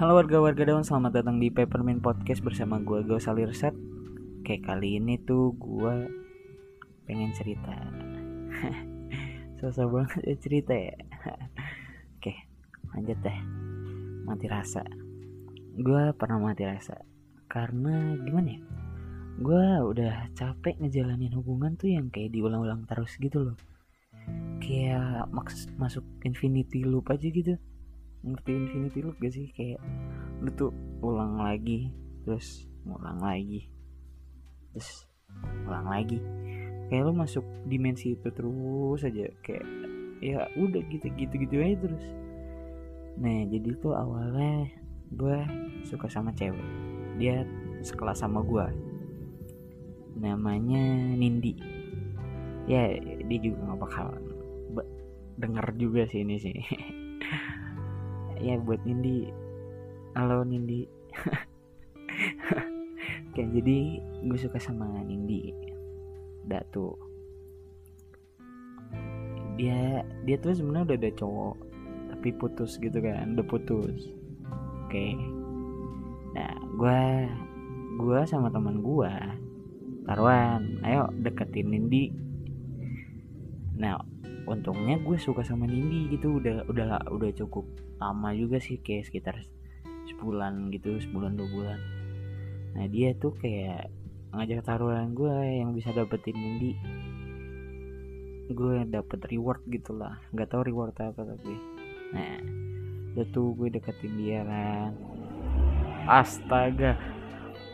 Halo warga-warga daun, selamat datang di Peppermint Podcast bersama gue Gosali Reset Kayak kali ini tuh gue pengen cerita. Susah banget ya cerita ya. Oke lanjut deh. Mati rasa. Gue pernah mati rasa Karena gimana ya? Gue udah capek ngejalanin hubungan tuh yang kayak diulang-ulang terus gitu loh. Kayak masuk infinity loop aja gitu ngerti infinity loop gak sih? Kayak lu tuh ulang lagi terus ulang lagi terus ulang lagi. Kayak lu masuk dimensi itu terus aja kayak ya udah gitu gitu gitu aja terus. Nah jadi tuh awalnya gue suka sama cewek. Dia sekelas sama gue namanya Nindi. Ya dia juga nggak bakal denger juga sih ini sih ya buat Nindi. Halo Nindi. Kayak jadi gue suka sama Nindi Datu. Dia dia tuh sebenarnya udah ada cowok tapi putus gitu kan udah putus. Oke. Nah gue gue sama teman gue taruhan ayo deketin Nindi. Nah untungnya gue suka sama Nindi gitu. Udah udah udah cukup lama juga sih kayak sekitar sebulan gitu sebulan dua bulan. Nah dia tuh kayak ngajak taruhan gue yang bisa dapetin Nindi. Gue dapet reward gitulah nggak tahu reward apa tapi. Nah udah tuh gue deketin dia kan. Astaga.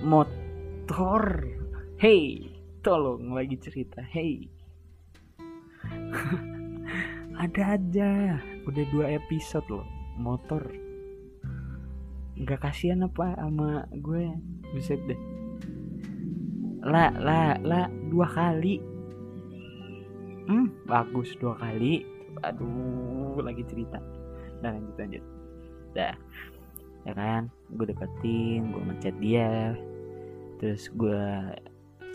Motor. Hey tolong lagi cerita. Hey ada aja. Udah dua episode loh. Motor. Nggak kasihan apa sama gue. Buset deh. Lah lah lah dua kali. Hmm bagus. Dua kali. Aduh lagi cerita. Nah lanjut lanjut. Dah. Ya kan? Gue deketin gue ngechat dia. Terus gue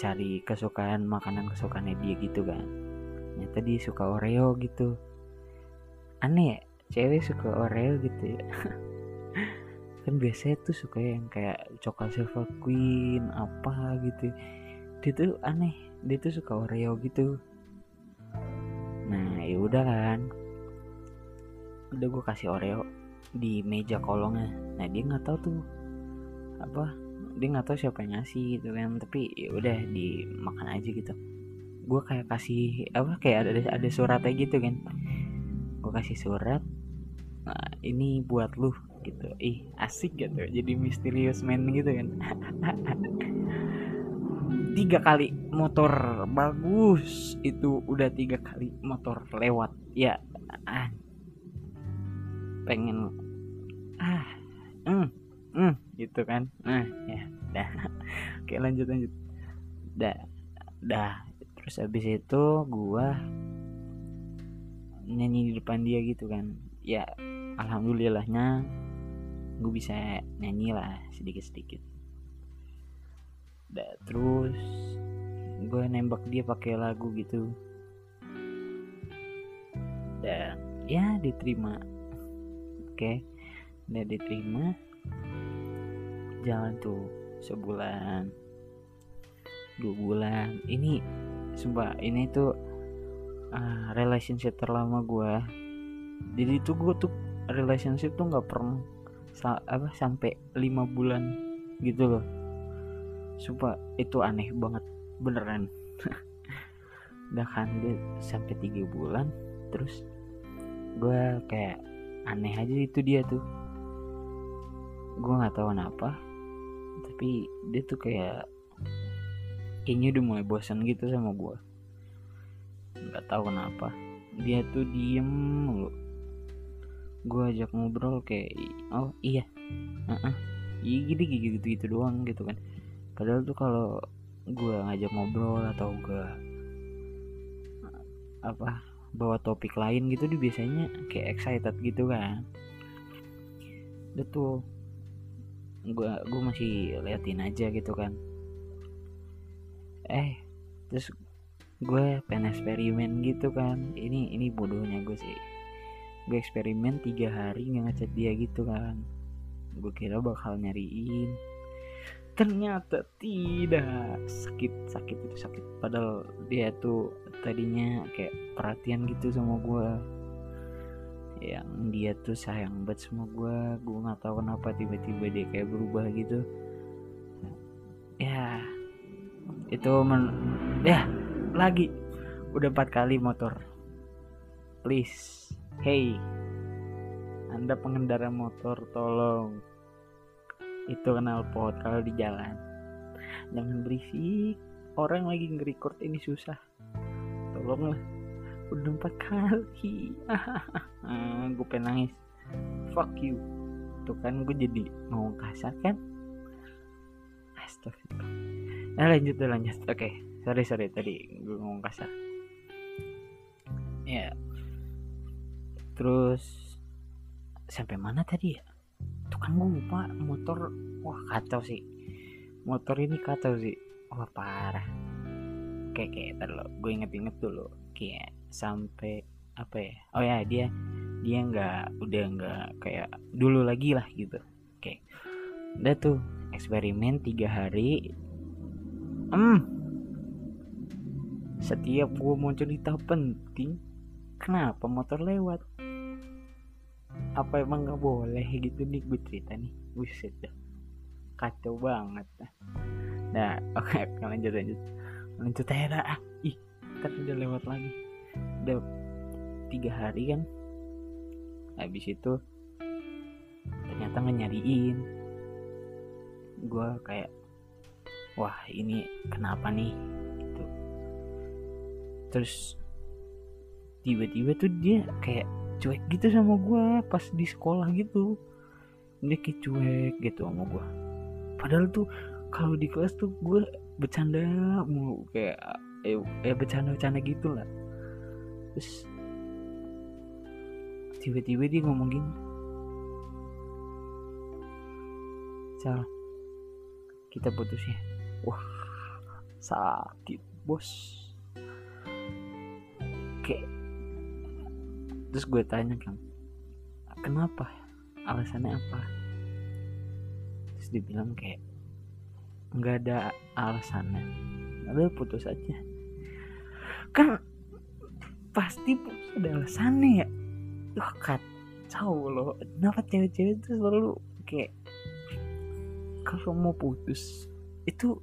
cari kesukaan makanan kesukaannya dia gitu kan. Ternyata dia suka oreo gitu aneh ya cewek suka Oreo gitu ya. Kan biasanya tuh suka yang kayak coklat silver queen apa gitu. Dia tuh aneh dia tuh suka Oreo gitu. Nah ya udah kan. Udah gue kasih Oreo di meja kolongnya. Nah dia nggak tahu tuh apa dia nggak tahu siapa yang ngasih gitu kan. Tapi ya udah dimakan aja gitu. Gue kayak kasih apa kayak ada ada suratnya gitu kan gue kasih surat nah, ini buat lu gitu. Ih asik gitu. Jadi misterius man gitu kan. Tiga kali motor bagus itu udah tiga kali motor lewat. Ya ah, pengen ah hmm, hmm, gitu kan. Nah ya dah. Oke lanjut lanjut. Dah dah. Terus habis itu gua nyanyi di depan dia gitu kan. Ya alhamdulillahnya gue bisa nyanyi lah sedikit sedikit da, terus gue nembak dia pakai lagu gitu. Dan ya diterima. Oke okay. udah diterima. Jalan tuh sebulan dua bulan. Ini sumpah ini tuh uh, relationship terlama gue jadi itu gue tuh relationship tuh nggak pernah sa apa sampai lima bulan gitu loh. Sumpah itu aneh banget beneran. Udah kan dia sampai tiga bulan terus gue kayak aneh aja itu dia tuh. Gue nggak tahu kenapa tapi dia tuh kayak kayaknya udah mulai bosan gitu sama gue nggak tahu kenapa. Dia tuh diem mulu. Gue ajak ngobrol kayak oh iya. Uh -uh. iya gitu gitu gitu gitu doang gitu kan. Padahal tuh kalau gue ngajak ngobrol atau gue apa bawa topik lain gitu dia biasanya kayak excited gitu kan. Itu tuh gue gue masih liatin aja gitu kan. Eh terus gue pengen eksperimen gitu kan. Ini ini bodohnya gue sih. Gue eksperimen tiga hari nggak ngechat dia gitu kan. Gue kira bakal nyariin. Ternyata tidak. Sakit sakit itu sakit. Padahal dia tuh tadinya kayak perhatian gitu sama gue. Yang dia tuh sayang banget sama gue. Gue nggak tahu kenapa tiba-tiba dia kayak berubah gitu. Ya itu men ya lagi. Udah empat kali motor. Please. Hey. Anda pengendara motor tolong. Itu kenal pot kalau di jalan. Jangan berisik. Orang lagi nge-record ini susah. Tolonglah. Udah empat kali. Gue pengen nangis. Fuck you. Tuh kan gue jadi mau kasar kan? Astagfirullah. Nah lanjut lanjut. Oke. okay. Sorry sorry tadi gue ngomong kasar. Ya. Terus sampai mana tadi ya? Tuh kan gue lupa motor wah kacau sih. Motor ini kacau sih. Wah parah. Kayak kayak terlalu gue inget-inget dulu. Kayak sampai apa ya? Oh ya dia dia nggak udah nggak kayak dulu lagi lah gitu. Oke udah tuh eksperimen tiga hari. Hmm setiap gue mau cerita penting kenapa motor lewat? Apa emang nggak boleh? Gitu nih gue cerita nih. Buset dah. Kacau banget nah oke okay, lanjut lanjut. Lanjut aja dah. Ih kan udah lewat lagi. Udah tiga hari kan? Habis itu ternyata nggak nyariin. Gue kayak wah ini kenapa nih terus tiba-tiba tuh dia kayak cuek gitu sama gue pas di sekolah gitu. Dia kayak cuek gitu sama gue padahal tuh kalau di kelas tuh gue bercanda mau kayak eh, eh bercanda-bercanda gitu lah terus tiba-tiba dia ngomong gini Cal kita putus ya. Wah sakit bos kayak terus gue tanya kan kenapa? Alasannya apa? Terus dia bilang kayak nggak ada alasannya. Ada putus aja. Kan pasti putus ada alasannya ya. Wah kacau loh. Kenapa cewek-cewek itu selalu kayak kalau mau putus itu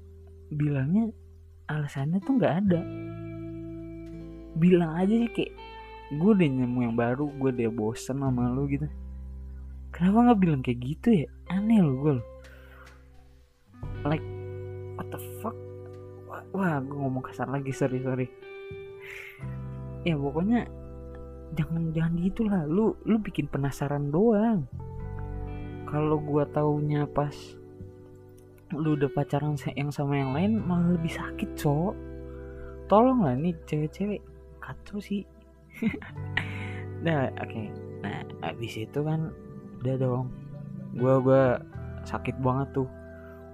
bilangnya alasannya tuh nggak ada bilang aja sih kayak gue udah nemu yang baru gue udah bosen sama lu gitu. Kenapa nggak bilang kayak gitu ya? Aneh lo gue like what the fuck? Wah, gue ngomong kasar lagi sorry sorry. Ya pokoknya jangan jangan gitu lah. Lu lu bikin penasaran doang. Kalau gue taunya pas lu udah pacaran yang sama yang lain malah lebih sakit cok. Tolong lah nih cewek-cewek kacau sih. Nah oke. Okay. nah abis itu kan udah dong. Gue gue sakit banget tuh.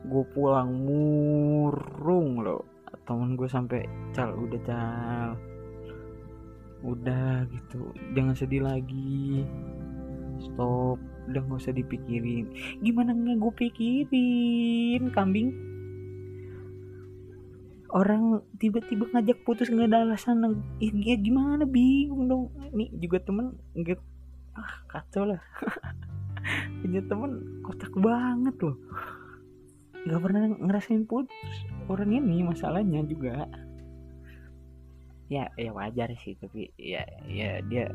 Gue pulang murung loh. Temen gue sampai cal udah cal. Udah gitu. Jangan sedih lagi. Stop. Udah gak usah dipikirin. Gimana nggak gue pikirin kambing orang tiba-tiba ngajak putus nggak ada alasan ya gimana? Bingung dong. Ini juga temen nggak ah kacau lah. Punya temen kotak banget loh. Nggak pernah ngerasain putus orang ini masalahnya juga. Ya ya wajar sih tapi ya ya dia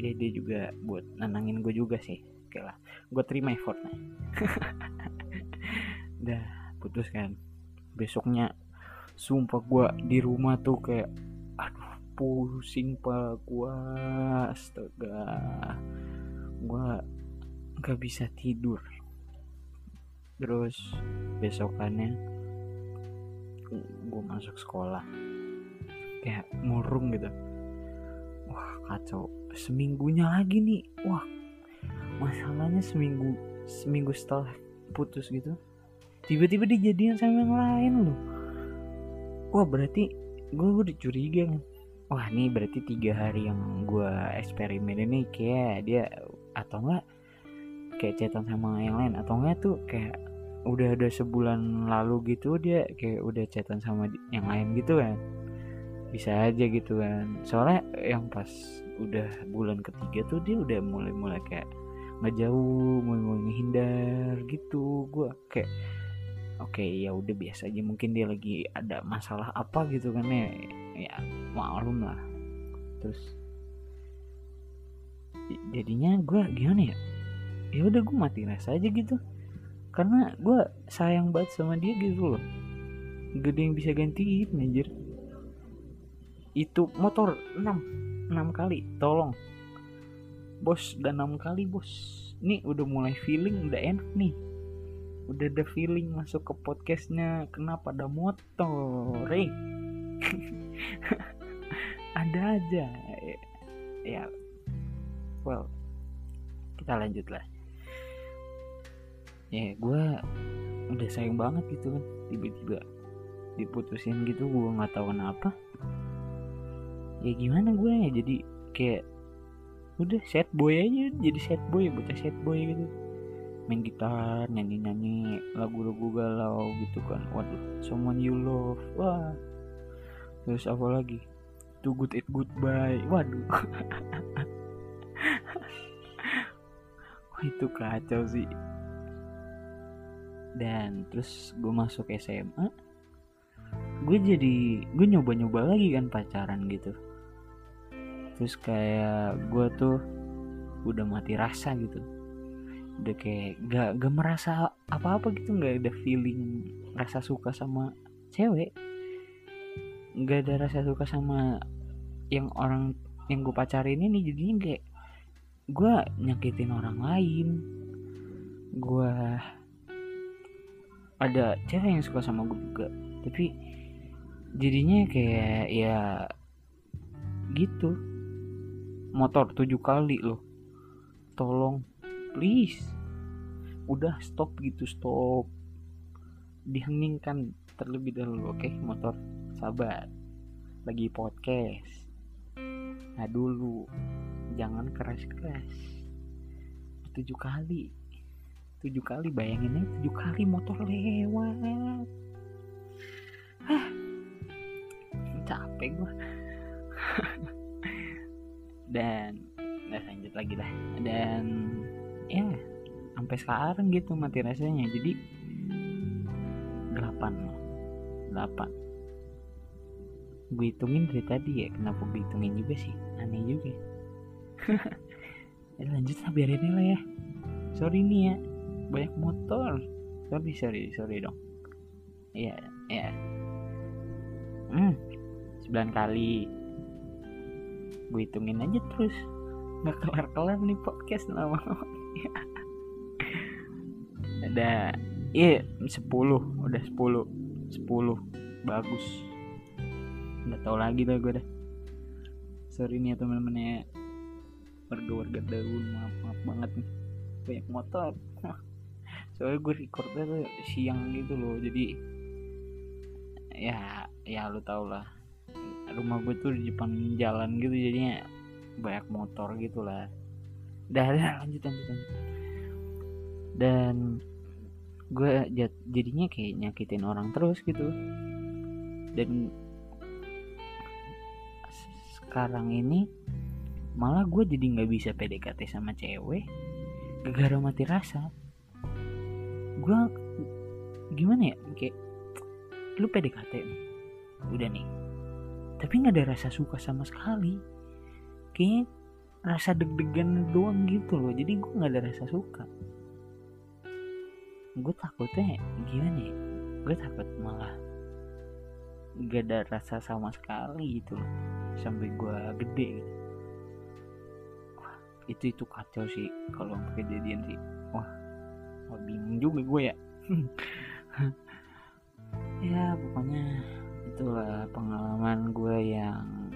dia dia juga buat nenangin gue juga sih. Oke lah gue terima effortnya. Udah putus kan. Besoknya sumpah gue di rumah tuh kayak aduh pusing pak. Gue astaga. Gue nggak bisa tidur. Terus besokannya gue masuk sekolah. Kayak murung gitu. Wah kacau. Seminggunya lagi nih. Wah masalahnya seminggu seminggu setelah putus gitu tiba-tiba dijadian sama yang lain loh wah berarti gue udah curiga kan wah ini berarti tiga hari yang gue eksperimen ini kayak dia atau enggak kayak chatan sama yang lain atau enggak tuh kayak udah ada sebulan lalu gitu dia kayak udah chatan sama yang lain gitu kan? Bisa aja gitu kan. Soalnya yang pas udah bulan ketiga tuh dia udah mulai-mulai kayak ngejauh mulai-mulai menghindar gitu. Gue kayak oke okay, ya udah biasa aja mungkin dia lagi ada masalah apa gitu kan ya. Ya maklum lah. Terus jadinya gue gimana ya? Ya udah gue mati rasa aja gitu. Karena gue sayang banget sama dia gitu loh. Ada yang bisa gantiin anjir. Itu motor 6 6 kali tolong. Bos udah 6 kali bos. Nih udah mulai feeling udah enak nih udah ada feeling masuk ke podcastnya kenapa ada motor eh? Ada aja. Ya well kita lanjut lah. Ya gue udah sayang banget gitu kan tiba-tiba diputusin gitu gue nggak tahu kenapa. Ya gimana gue ya jadi kayak udah sad boy aja jadi sad boy bocah sad boy gitu main gitar nyanyi nyanyi lagu-lagu galau gitu kan. Waduh someone you love. Wah. Terus apa lagi? Too good it goodbye. Waduh. Wah itu kacau sih. Dan terus gue masuk SMA gue jadi gue nyoba-nyoba lagi kan pacaran gitu. Terus kayak gue tuh udah mati rasa gitu udah kayak gak, gak merasa apa-apa gitu nggak ada feeling rasa suka sama cewek. Nggak ada rasa suka sama yang orang yang gue pacarin ini jadinya kayak gue nyakitin orang lain. Gue ada cewek yang suka sama gue juga tapi jadinya kayak ya gitu. Motor tujuh kali loh. Tolong please. Udah stop gitu stop. Diheningkan terlebih dahulu oke? Okay? motor sabar. Lagi podcast. Nah dulu. Jangan keras-keras. Tujuh kali. Tujuh kali bayangin aja tujuh kali motor lewat. Hah, capek gua. Dan nah lanjut lagi lah dan ya sampai sekarang gitu mati rasanya. Jadi 8 8 gue hitungin dari tadi ya kenapa gue hitungin juga sih? Aneh juga. Ya lanjut lah biarin lah ya. Sorry nih ya banyak motor. Sorry sorry sorry dong. Iya iya. Hmm 9 kali. Gue hitungin aja terus. Nggak kelar kelar nih podcast lama ada iya sepuluh udah sepuluh sepuluh bagus. Nggak tahu lagi dah gue dah. Sorry nih ya teman-teman ya. Warga-warga daun maaf maaf banget nih. Banyak motor. Soalnya gue recordnya tuh siang gitu loh jadi ya ya lu tau lah. Rumah gue tuh di depan jalan gitu jadinya banyak motor gitu lah dah lanjut lanjut lanjut. Dan gue jadinya kayak nyakitin orang terus gitu. Dan sekarang ini malah gue jadi nggak bisa PDKT sama cewek. Gara-gara mati rasa. Gue gimana ya? Kayak lu PDKT udah nih. Tapi nggak ada rasa suka sama sekali. Kayaknya rasa deg-degan doang gitu loh. Jadi gue nggak ada rasa suka. Gue takutnya gimana ya? Gue takut malah gak ada rasa sama sekali gitu loh. Sampai gue gede gitu. Wah itu itu kacau sih kalau kejadian sih. Wah wah bingung juga gue ya. Ya pokoknya itulah pengalaman gue yang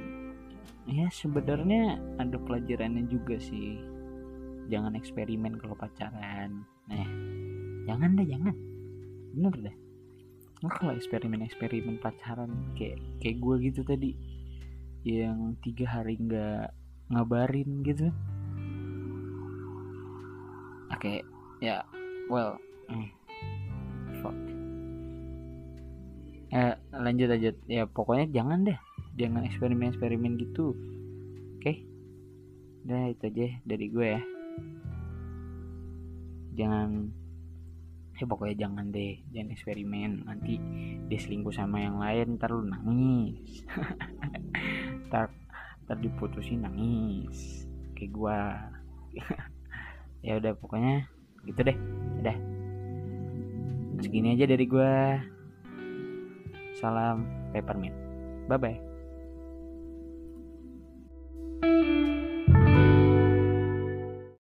ya sebenarnya ada pelajarannya juga sih. Jangan eksperimen kalau pacaran. Nah jangan deh jangan. Bener deh. Nah, kalau eksperimen eksperimen pacaran kayak kayak gue gitu tadi yang tiga hari nggak ngabarin gitu. Kayak ya well eh, fuck. Eh, lanjut lanjut. Ya pokoknya jangan deh jangan eksperimen eksperimen gitu. Oke? Okay? udah itu aja dari gue ya. Jangan ya pokoknya jangan deh jangan eksperimen. Nanti dia selingkuh sama yang lain ntar lu nangis. Ntar ntar diputusin nangis. Kayak gua. Ya udah pokoknya gitu deh. Udah. Segini aja dari gua. Salam peppermint. Bye bye Thank you.